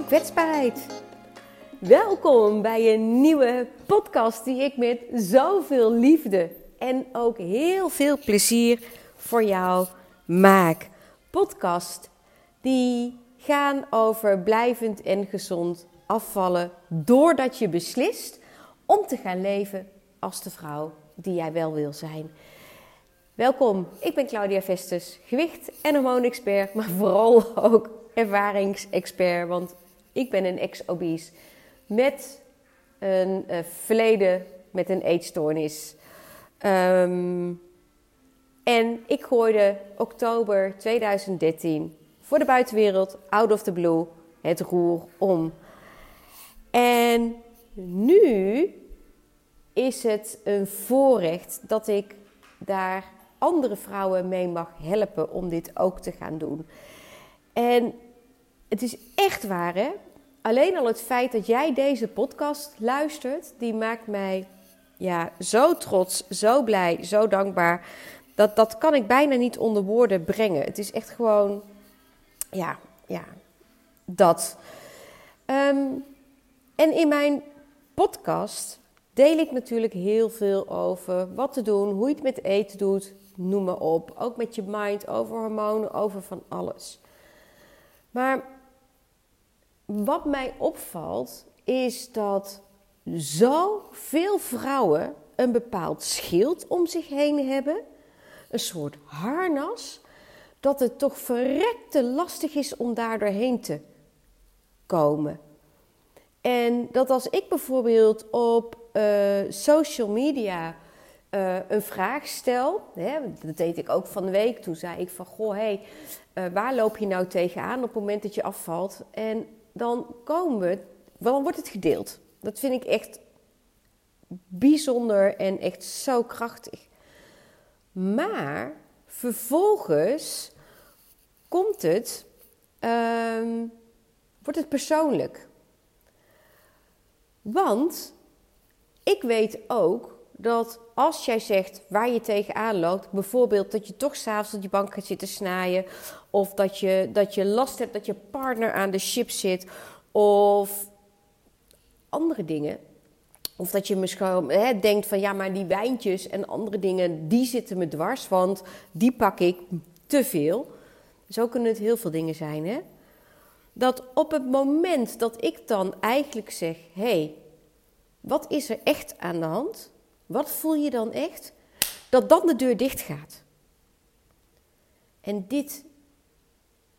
van kwetsbaarheid. Welkom bij een nieuwe podcast die ik met zoveel liefde en ook heel veel plezier voor jou maak. Podcast die gaan over blijvend en gezond afvallen doordat je beslist om te gaan leven als de vrouw die jij wel wil zijn. Welkom, ik ben Claudia Vestus, gewicht- en hormoonexpert, maar vooral ook ervaringsexpert, want ik ben een ex-obese met een uh, verleden met een eetstoornis. Um, en ik gooide oktober 2013 voor de buitenwereld, out of the blue, het roer om. En nu is het een voorrecht dat ik daar andere vrouwen mee mag helpen om dit ook te gaan doen. En het is echt waar, hè? Alleen al het feit dat jij deze podcast luistert, die maakt mij ja, zo trots, zo blij, zo dankbaar. Dat, dat kan ik bijna niet onder woorden brengen. Het is echt gewoon, ja, ja, dat. Um, en in mijn podcast deel ik natuurlijk heel veel over wat te doen, hoe je het met eten doet, noem maar op. Ook met je mind, over hormonen, over van alles. Maar wat mij opvalt is dat zoveel vrouwen een bepaald schild om zich heen hebben, een soort harnas, dat het toch verrekte lastig is om daar doorheen te komen. En dat als ik bijvoorbeeld op uh, social media uh, een vraag stel, hè, dat deed ik ook van de week, toen zei ik van goh, hey, uh, waar loop je nou tegenaan op het moment dat je afvalt? En dan komen we, dan wordt het gedeeld. Dat vind ik echt bijzonder en echt zo krachtig. Maar vervolgens komt het, um, wordt het persoonlijk. Want ik weet ook dat als jij zegt waar je tegenaan loopt, bijvoorbeeld dat je toch s'avonds op je bank gaat zitten snijden, of dat je, dat je last hebt dat je partner aan de chip zit, of andere dingen. Of dat je misschien hè, denkt van ja, maar die wijntjes en andere dingen, die zitten me dwars, want die pak ik te veel. Zo kunnen het heel veel dingen zijn, hè? Dat op het moment dat ik dan eigenlijk zeg: hé, hey, wat is er echt aan de hand? Wat voel je dan echt? Dat dan de deur dicht gaat. En dit,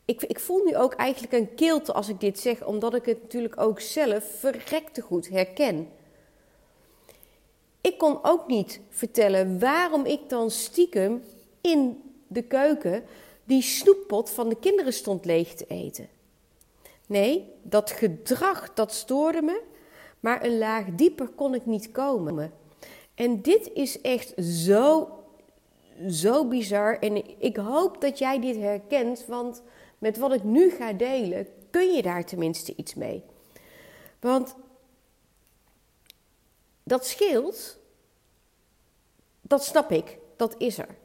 ik, ik voel nu ook eigenlijk een keelte als ik dit zeg, omdat ik het natuurlijk ook zelf verrekte goed herken. Ik kon ook niet vertellen waarom ik dan stiekem in de keuken die snoeppot van de kinderen stond leeg te eten. Nee, dat gedrag dat stoorde me, maar een laag dieper kon ik niet komen. En dit is echt zo, zo bizar. En ik hoop dat jij dit herkent, want met wat ik nu ga delen, kun je daar tenminste iets mee. Want dat scheelt, dat snap ik, dat is er.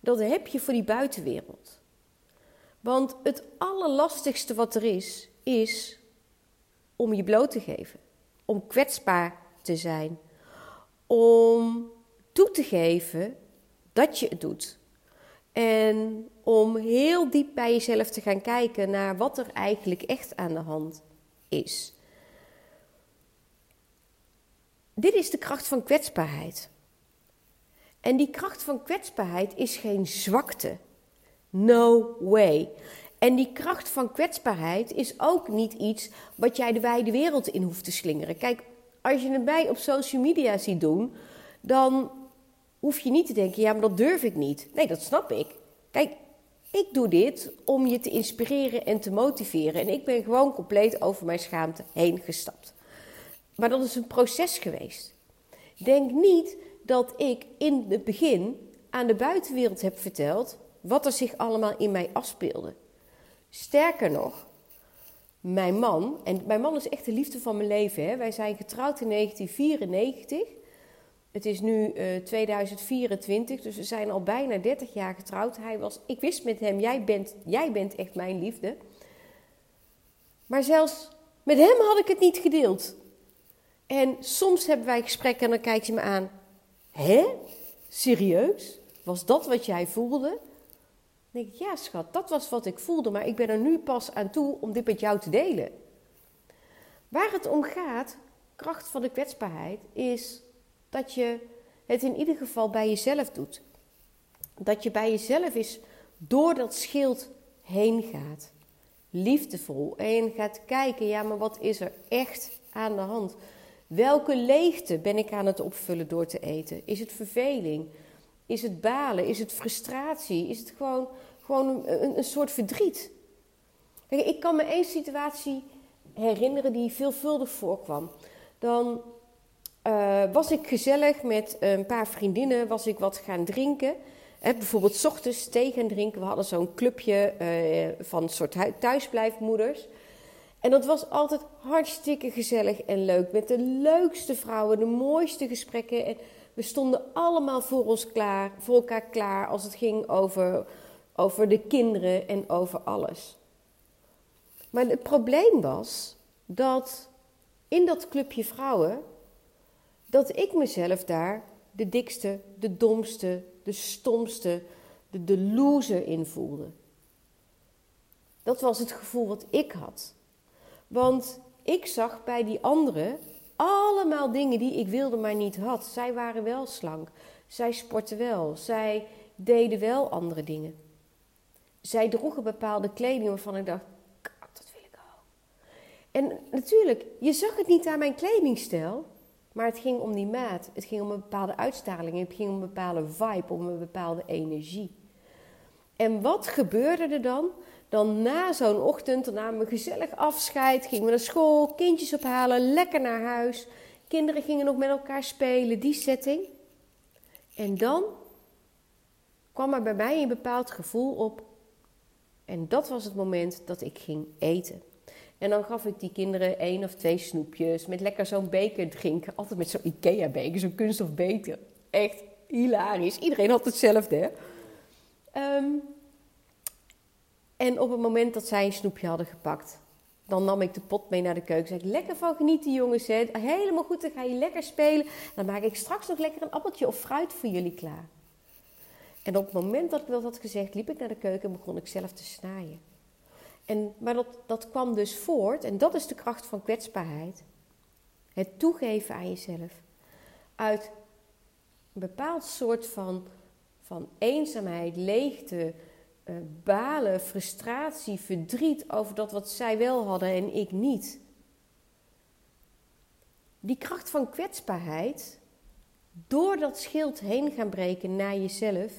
Dat heb je voor die buitenwereld. Want het allerlastigste wat er is, is om je bloot te geven. Om kwetsbaar te zijn om toe te geven dat je het doet. En om heel diep bij jezelf te gaan kijken naar wat er eigenlijk echt aan de hand is. Dit is de kracht van kwetsbaarheid. En die kracht van kwetsbaarheid is geen zwakte. No way. En die kracht van kwetsbaarheid is ook niet iets wat jij de wijde wereld in hoeft te slingeren. Kijk, als je het bij op social media ziet doen, dan hoef je niet te denken: ja, maar dat durf ik niet. Nee, dat snap ik. Kijk, ik doe dit om je te inspireren en te motiveren. En ik ben gewoon compleet over mijn schaamte heen gestapt. Maar dat is een proces geweest. Denk niet dat ik in het begin aan de buitenwereld heb verteld wat er zich allemaal in mij afspeelde. Sterker nog, mijn man, en mijn man is echt de liefde van mijn leven. Hè? Wij zijn getrouwd in 1994. Het is nu uh, eh, 2024, dus we zijn al bijna 30 jaar getrouwd. Hij was, ik wist met hem, jij bent, jij bent echt mijn liefde. Maar zelfs met hem had ik het niet gedeeld. En soms hebben wij gesprekken en dan kijkt hij me aan. Hè? Serieus? Was dat wat jij voelde? Denk ik, ja schat, dat was wat ik voelde, maar ik ben er nu pas aan toe om dit met jou te delen. Waar het om gaat, kracht van de kwetsbaarheid, is dat je het in ieder geval bij jezelf doet. Dat je bij jezelf is door dat schild heen gaat. Liefdevol. En gaat kijken, ja, maar wat is er echt aan de hand? Welke leegte ben ik aan het opvullen door te eten? Is het verveling? Is het balen? Is het frustratie? Is het gewoon, gewoon een, soort verdriet? Kijk, ik kan me één situatie herinneren die veelvuldig voorkwam. Dan uh, was ik gezellig met een paar vriendinnen, was ik wat gaan drinken. Hè, bijvoorbeeld s ochtends thee gaan drinken. We hadden zo'n clubje uh, van soort thuisblijfmoeders. En dat was altijd hartstikke gezellig en leuk. Met de leukste vrouwen, de mooiste gesprekken. En we stonden allemaal voor, ons klaar, voor elkaar klaar als het ging over, over de kinderen en over alles. Maar het probleem was dat in dat clubje vrouwen dat ik mezelf daar de dikste, de domste, de stomste, de, de loser in voelde. Dat was het gevoel wat ik had. Want ik zag bij die anderen allemaal dingen die ik wilde maar niet had. Zij waren wel slank. Zij sportten wel. Zij deden wel andere dingen. Zij droegen bepaalde kleding waarvan ik dacht, dat wil ik ook. En natuurlijk, je zag het niet aan mijn kledingstijl. Maar het ging om die maat. Het ging om een bepaalde uitstraling. Het ging om een bepaalde vibe, om een bepaalde energie. En wat gebeurde er dan? Dan na zo'n ochtend, namen we gezellig afscheid, gingen we naar school, kindjes ophalen, lekker naar huis. Kinderen gingen nog met elkaar spelen, die setting. En dan kwam er bij mij een bepaald gevoel op. En dat was het moment dat ik ging eten. En dan gaf ik die kinderen één of twee snoepjes met lekker zo'n beker drinken. Altijd met zo'n Ikea-beker, zo'n kunststof beker. Echt hilarisch. Iedereen had hetzelfde, hè? Ehm, en op het moment dat zij een snoepje hadden gepakt, dan nam ik de pot mee naar de keuken. Zeg ik, lekker van genieten jongens, hè? helemaal goed, dan ga je lekker spelen. Dan maak ik straks nog lekker een appeltje of fruit voor jullie klaar. En op het moment dat ik dat had gezegd, liep ik naar de keuken en begon ik zelf te snijden. En, maar dat, dat kwam dus voort, en dat is de kracht van kwetsbaarheid. Het toegeven aan jezelf. Uit een bepaald soort van, van eenzaamheid, leegte, uh, balen, frustratie, verdriet over dat wat zij wel hadden en ik niet. Die kracht van kwetsbaarheid, door dat schild heen gaan breken naar jezelf,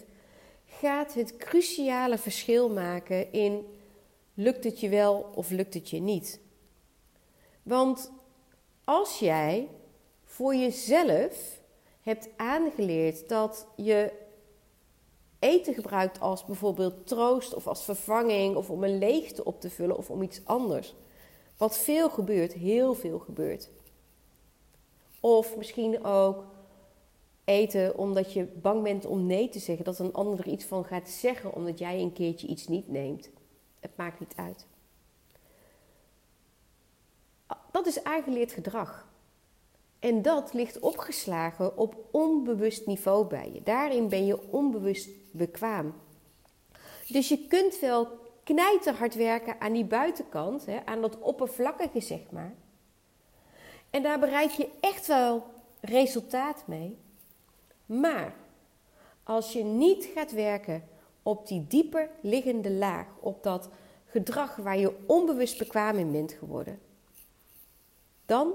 gaat het cruciale verschil maken in lukt het je wel of lukt het je niet? Want als jij voor jezelf hebt aangeleerd dat je eten gebruikt als bijvoorbeeld troost of als vervanging of om een leegte op te vullen of om iets anders. Wat veel gebeurt, heel veel gebeurt. Of misschien ook eten omdat je bang bent om nee te zeggen, dat een ander er iets van gaat zeggen omdat jij een keertje iets niet neemt. Het maakt niet uit. Dat is aangeleerd gedrag. En dat ligt opgeslagen op onbewust niveau bij je. Daarin ben je onbewust bekwaam. Dus je kunt wel knijterhard werken aan die buitenkant, hè, aan dat oppervlakkige zeg maar. En daar bereik je echt wel resultaat mee. Maar als je niet gaat werken op die dieper liggende laag, op dat gedrag waar je onbewust bekwaam in bent geworden, dan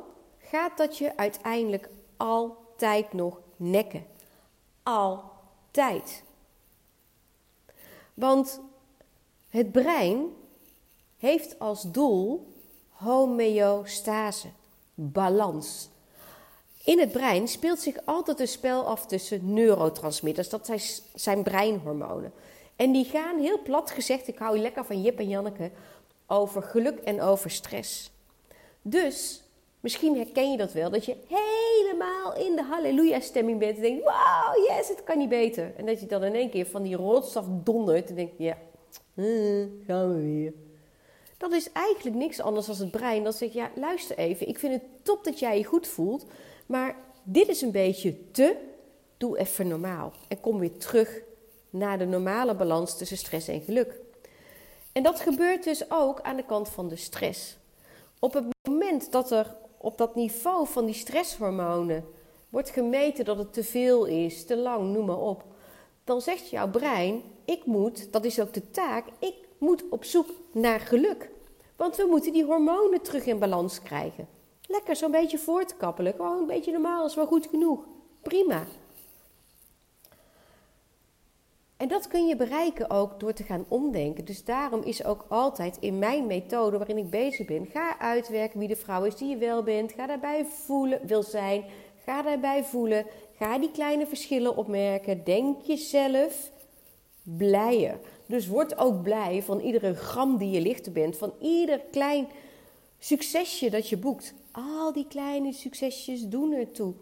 gaat dat je uiteindelijk altijd nog nekken. Altijd. Want het brein heeft als doel homeostase, balans. In het brein speelt zich altijd een spel af tussen neurotransmitters, dat zijn breinhormonen. En die gaan heel plat gezegd, ik hou je lekker van Jip en Janneke, over geluk en over stress. Dus misschien herken je dat wel, dat je helemaal in de halleluja-stemming bent en denkt, wow, yes, het kan niet beter. En dat je dan in één keer van die rotstaf dondert en denkt, ja, gaan we weer. Dat is eigenlijk niks anders dan het brein dat zegt: ja, luister even, ik vind het top dat jij je goed voelt, maar dit is een beetje te. Doe even normaal en kom weer terug naar de normale balans tussen stress en geluk. En dat gebeurt dus ook aan de kant van de stress. Op het moment dat er op dat niveau van die stresshormonen wordt gemeten dat het te veel is, te lang, noem maar op, dan zegt jouw brein: ik moet, dat is ook de taak, ik moet op zoek naar geluk. Want we moeten die hormonen terug in balans krijgen. Lekker zo'n beetje voortkappelen, gewoon een beetje normaal is wel goed genoeg. Prima. En dat kun je bereiken ook door te gaan omdenken. Dus daarom is ook altijd in mijn methode waarin ik bezig ben, ga uitwerken wie de vrouw is die je wel bent. Ga daarbij voelen, wil zijn. Ga daarbij voelen. Ga die kleine verschillen opmerken. Denk jezelf blijer. Dus word ook blij van iedere gram die je lichter bent, van ieder klein succesje dat je boekt. Al die kleine succesjes doen ertoe.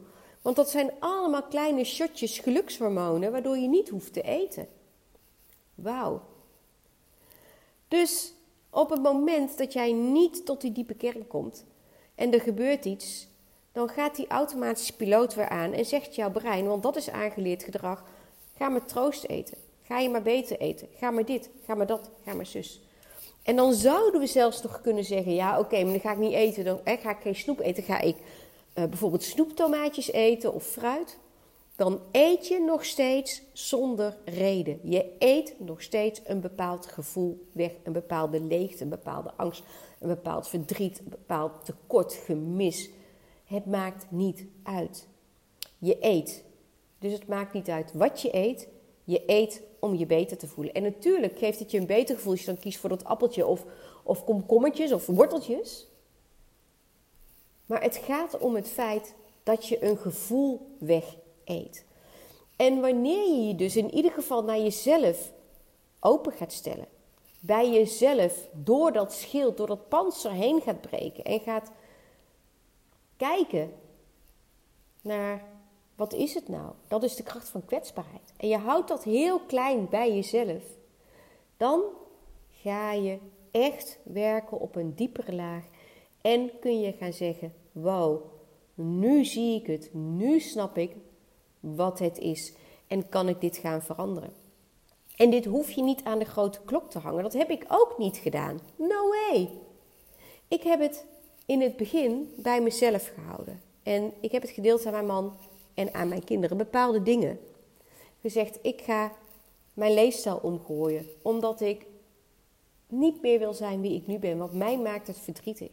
Want dat zijn allemaal kleine shotjes gelukshormonen waardoor je niet hoeft te eten. Wauw. Dus op het moment dat jij niet tot die diepe kern komt en er gebeurt iets, dan gaat die automatische piloot weer aan en zegt jouw brein, want dat is aangeleerd gedrag, ga maar troost eten. Ga je maar beter eten. Ga maar dit, ga maar dat, ga maar zus. En dan zouden we zelfs nog kunnen zeggen: ja, oké, maar dan ga ik niet eten. Dan ga ik geen snoep eten. Ga ik bijvoorbeeld snoeptomaatjes eten of fruit. Dan eet je nog steeds zonder reden. Je eet nog steeds een bepaald gevoel weg, een bepaalde leegte, een bepaalde angst, een bepaald verdriet, een bepaald tekort, gemis. Het maakt niet uit. Je eet. Dus het maakt niet uit wat je eet. Je eet om je beter te voelen. En natuurlijk geeft het je een beter gevoel als je dan kiest voor dat appeltje of, of komkommertjes of worteltjes. Maar het gaat om het feit dat je een gevoel weg eet. En wanneer je je dus in ieder geval naar jezelf open gaat stellen, bij jezelf door dat schild, door dat panzer heen gaat breken en gaat kijken naar wat is het nou? Dat is de kracht van kwetsbaarheid. En je houdt dat heel klein bij jezelf. Dan ga je echt werken op een diepere laag. En kun je gaan zeggen: Wow, nu zie ik het. Nu snap ik wat het is. En kan ik dit gaan veranderen? En dit hoef je niet aan de grote klok te hangen. Dat heb ik ook niet gedaan. No way. Ik heb het in het begin bij mezelf gehouden. En ik heb het gedeeld aan mijn man en aan mijn kinderen bepaalde dingen. Gezegd, ik ga mijn leefstijl omgooien, omdat ik niet meer wil zijn wie ik nu ben, want mij maakt het verdrietig.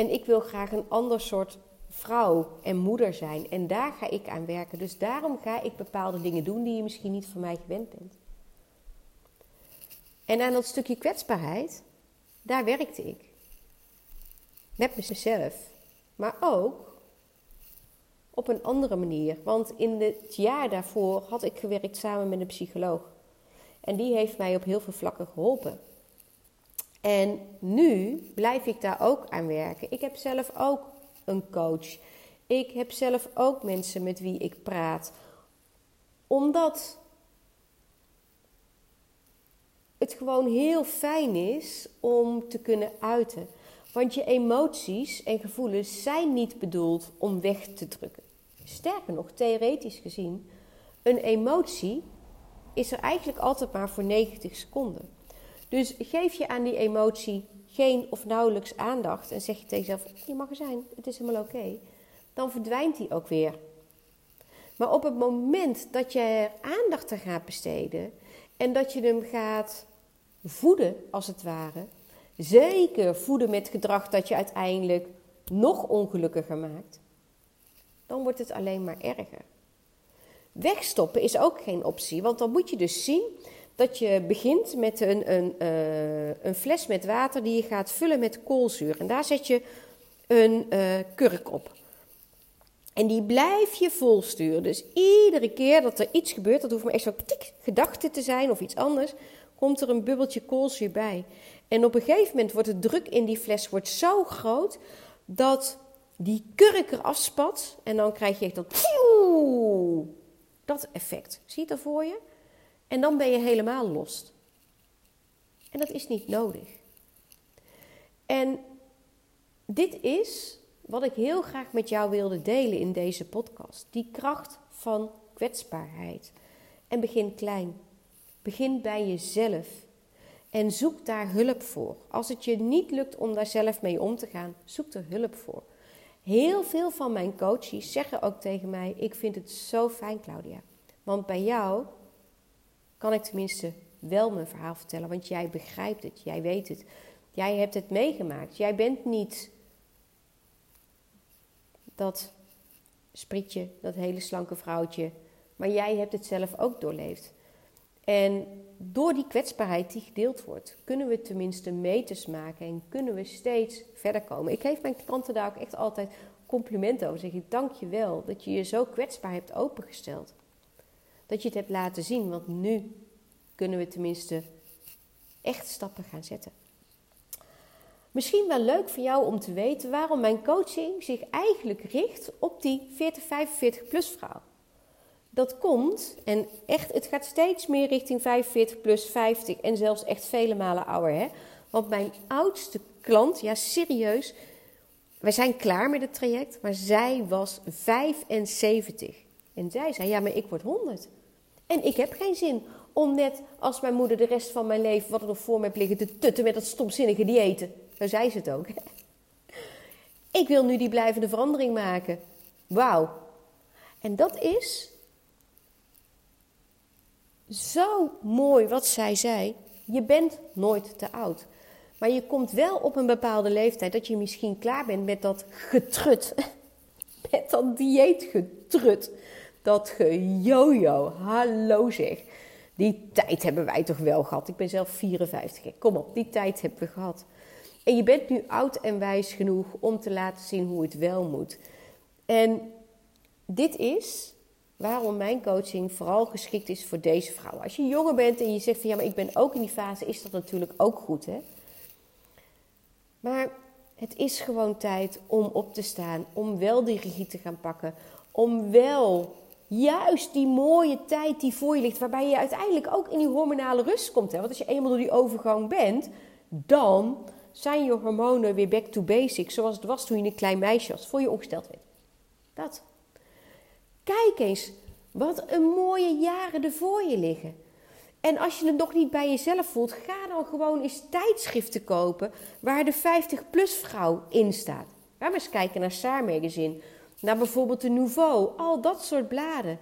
En ik wil graag een ander soort vrouw en moeder zijn. En daar ga ik aan werken. Dus daarom ga ik bepaalde dingen doen die je misschien niet van mij gewend bent. En aan dat stukje kwetsbaarheid, daar werkte ik. Met mezelf. Maar ook op een andere manier. Want in het jaar daarvoor had ik gewerkt samen met een psycholoog. En die heeft mij op heel veel vlakken geholpen. En nu blijf ik daar ook aan werken. Ik heb zelf ook een coach. Ik heb zelf ook mensen met wie ik praat. Omdat het gewoon heel fijn is om te kunnen uiten. Want je emoties en gevoelens zijn niet bedoeld om weg te drukken. Sterker nog, theoretisch gezien, een emotie is er eigenlijk altijd maar voor 90 seconden. Dus geef je aan die emotie geen of nauwelijks aandacht en zeg je tegen jezelf: je mag er zijn, het is helemaal oké, dan verdwijnt die ook weer. Maar op het moment dat je er aandacht aan gaat besteden en dat je hem gaat voeden, als het ware, zeker voeden met gedrag dat je uiteindelijk nog ongelukkiger maakt, dan wordt het alleen maar erger. Wegstoppen is ook geen optie, want dan moet je dus zien dat je begint met een, een, uh, een fles met water die je gaat vullen met koolzuur. En daar zet je een uh, kurk op. En die blijf je volsturen. Dus iedere keer dat er iets gebeurt, dat hoeft maar echt zo'n gedachte te zijn of iets anders, komt er een bubbeltje koolzuur bij. En op een gegeven moment wordt de druk in die fles wordt zo groot dat die kurk eraf spat. En dan krijg je echt dat, dat effect. Zie je dat voor je? En dan ben je helemaal los. En dat is niet nodig. En dit is wat ik heel graag met jou wilde delen in deze podcast. Die kracht van kwetsbaarheid. En begin klein. Begin bij jezelf. En zoek daar hulp voor. Als het je niet lukt om daar zelf mee om te gaan, zoek er hulp voor. Heel veel van mijn coaches zeggen ook tegen mij: Ik vind het zo fijn, Claudia. Want bij jou kan ik tenminste wel mijn verhaal vertellen, want jij begrijpt het, jij weet het. Jij hebt het meegemaakt. Jij bent niet dat sprietje, dat hele slanke vrouwtje, maar jij hebt het zelf ook doorleefd. En door die kwetsbaarheid die gedeeld wordt, kunnen we tenminste meters maken en kunnen we steeds verder komen. Ik geef mijn klanten daar ook echt altijd complimenten over. Zeg ik dank je wel dat je je zo kwetsbaar hebt opengesteld. Dat je het hebt laten zien, want nu kunnen we tenminste echt stappen gaan zetten. Misschien wel leuk voor jou om te weten waarom mijn coaching zich eigenlijk richt op die 40-45 plus vrouw. Dat komt, en echt, het gaat steeds meer richting 45 plus 50 en zelfs echt vele malen ouder. Hè? Want mijn oudste klant, ja serieus, wij zijn klaar met het traject, maar zij was 75. En zij zei, ja maar ik word 100. En ik heb geen zin om net als mijn moeder de rest van mijn leven, wat er nog voor me heeft te tutten met dat stomzinnige diëten. Zo zei ze het ook. Ik wil nu die blijvende verandering maken. Wauw. En dat is zo mooi wat zij zei. Je bent nooit te oud. Maar je komt wel op een bepaalde leeftijd dat je misschien klaar bent met dat getrut. Met dat dieetgetrut. Dat gejojo. Hallo zeg. Die tijd hebben wij toch wel gehad. Ik ben zelf 54. Kom op, die tijd hebben we gehad. En je bent nu oud en wijs genoeg om te laten zien hoe het wel moet. En dit is waarom mijn coaching vooral geschikt is voor deze vrouwen. Als je jonger bent en je zegt van ja, maar ik ben ook in die fase, is dat natuurlijk ook goed. Hè? Maar het is gewoon tijd om op te staan, om wel die regie te gaan pakken, om wel juist die mooie tijd die voor je ligt, waarbij je uiteindelijk ook in die hormonale rust komt. Hè? Want als je eenmaal door die overgang bent, dan zijn je hormonen weer back to basics, zoals het was toen je een klein meisje was, voor je ongesteld werd. Dat. Kijk eens, wat een mooie jaren er voor je liggen. En als je het nog niet bij jezelf voelt, ga dan gewoon eens tijdschriften kopen waar de 50-plus vrouw in staat. Ga maar eens kijken naar Saar Magazine, naar bijvoorbeeld de Nouveau, al dat soort bladen.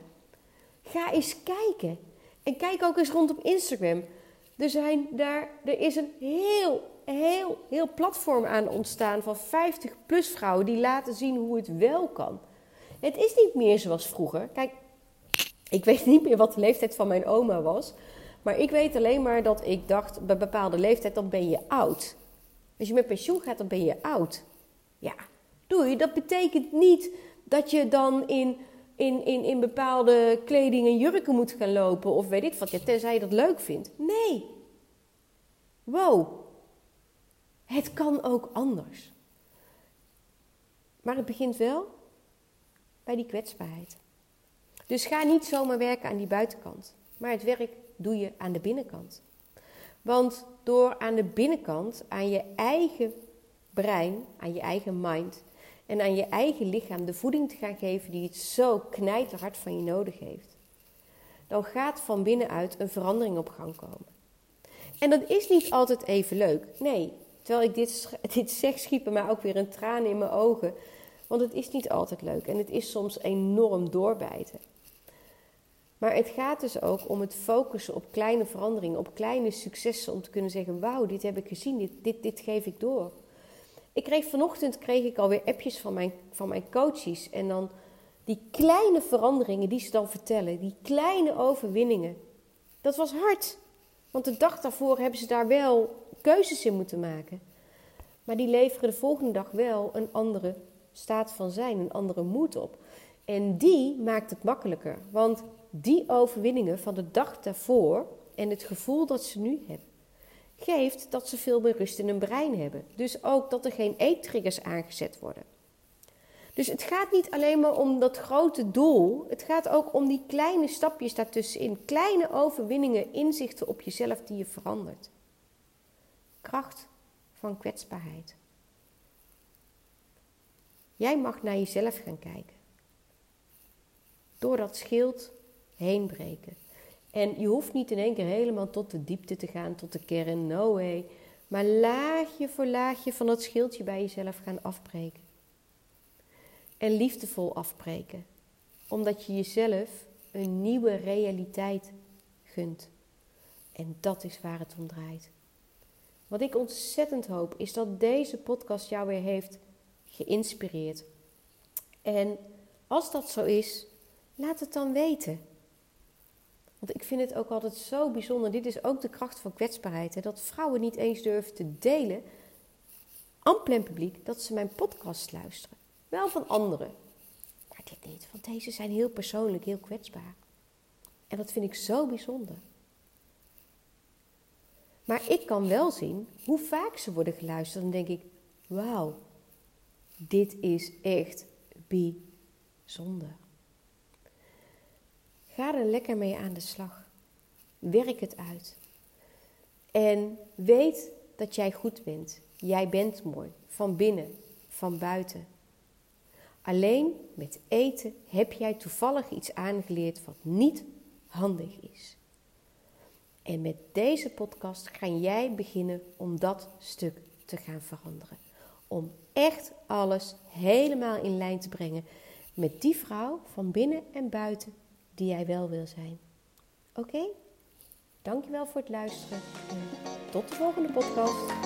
Ga eens kijken. En kijk ook eens rond op Instagram. Er, zijn daar, er is een heel, heel, heel platform aan ontstaan van 50-plus vrouwen die laten zien hoe het wel kan. Het is niet meer zoals vroeger. Kijk, ik weet niet meer wat de leeftijd van mijn oma was. Maar ik weet alleen maar dat ik dacht, bij bepaalde leeftijd, dan ben je oud. Als je met pensioen gaat, dan ben je oud. Ja, doei. Dat betekent niet dat je dan in, in, in, in bepaalde kleding en jurken moet gaan lopen. Of weet ik wat, ja, tenzij je dat leuk vindt. Nee. Wow. Het kan ook anders. Maar het begint wel bij die kwetsbaarheid. Dus ga niet zomaar werken aan die buitenkant, maar het werk doe je aan de binnenkant. Want door aan de binnenkant, aan je eigen brein, aan je eigen mind en aan je eigen lichaam de voeding te gaan geven die het zo knijterhard van je nodig heeft, dan gaat van binnenuit een verandering op gang komen. En dat is niet altijd even leuk. Nee, terwijl ik dit, dit zeg, schiepen maar ook weer een traan in mijn ogen. Want het is niet altijd leuk en het is soms enorm doorbijten. Maar het gaat dus ook om het focussen op kleine veranderingen, op kleine successen, om te kunnen zeggen: Wauw, dit heb ik gezien, dit, dit, dit geef ik door. Ik kreeg vanochtend kreeg ik alweer appjes van mijn, van mijn coaches. En dan die kleine veranderingen die ze dan vertellen, die kleine overwinningen. Dat was hard. Want de dag daarvoor hebben ze daar wel keuzes in moeten maken. Maar die leveren de volgende dag wel een andere staat van zijn, een andere moed op. En die maakt het makkelijker. Want die overwinningen van de dag daarvoor en het gevoel dat ze nu hebben, geeft dat ze veel meer rust in hun brein hebben. Dus ook dat er geen eettriggers aangezet worden. Dus het gaat niet alleen maar om dat grote doel, het gaat ook om die kleine stapjes daartussenin, kleine overwinningen, inzichten op jezelf die je verandert. Kracht van kwetsbaarheid. Jij mag naar jezelf gaan kijken. Door dat schild heen breken. En je hoeft niet in één keer helemaal tot de diepte te gaan, tot de kern, no way. Maar laagje voor laagje van dat schildje bij jezelf gaan afbreken. En liefdevol afbreken. Omdat je jezelf een nieuwe realiteit gunt. En dat is waar het om draait. Wat ik ontzettend hoop is dat deze podcast jou weer heeft geïnspireerd. En als dat zo is, laat het dan weten. Want ik vind het ook altijd zo bijzonder. Dit is ook de kracht van kwetsbaarheid. Hè? Dat vrouwen niet eens durven te delen aan plein publiek dat ze mijn podcast luisteren. Wel van anderen. Maar dit niet, want deze zijn heel persoonlijk, heel kwetsbaar. En dat vind ik zo bijzonder. Maar ik kan wel zien hoe vaak ze worden geluisterd. Dan denk ik, wauw, dit is echt bijzonder. Ga er lekker mee aan de slag. Werk het uit. En weet dat jij goed bent. Jij bent mooi. Van binnen, van buiten. Alleen met eten heb jij toevallig iets aangeleerd wat niet handig is. En met deze podcast ga jij beginnen om dat stuk te gaan veranderen. Om echt alles helemaal in lijn te brengen met die vrouw van binnen en buiten die jij wel wil zijn. Oké? Okay? Dankjewel voor het luisteren en tot de volgende podcast.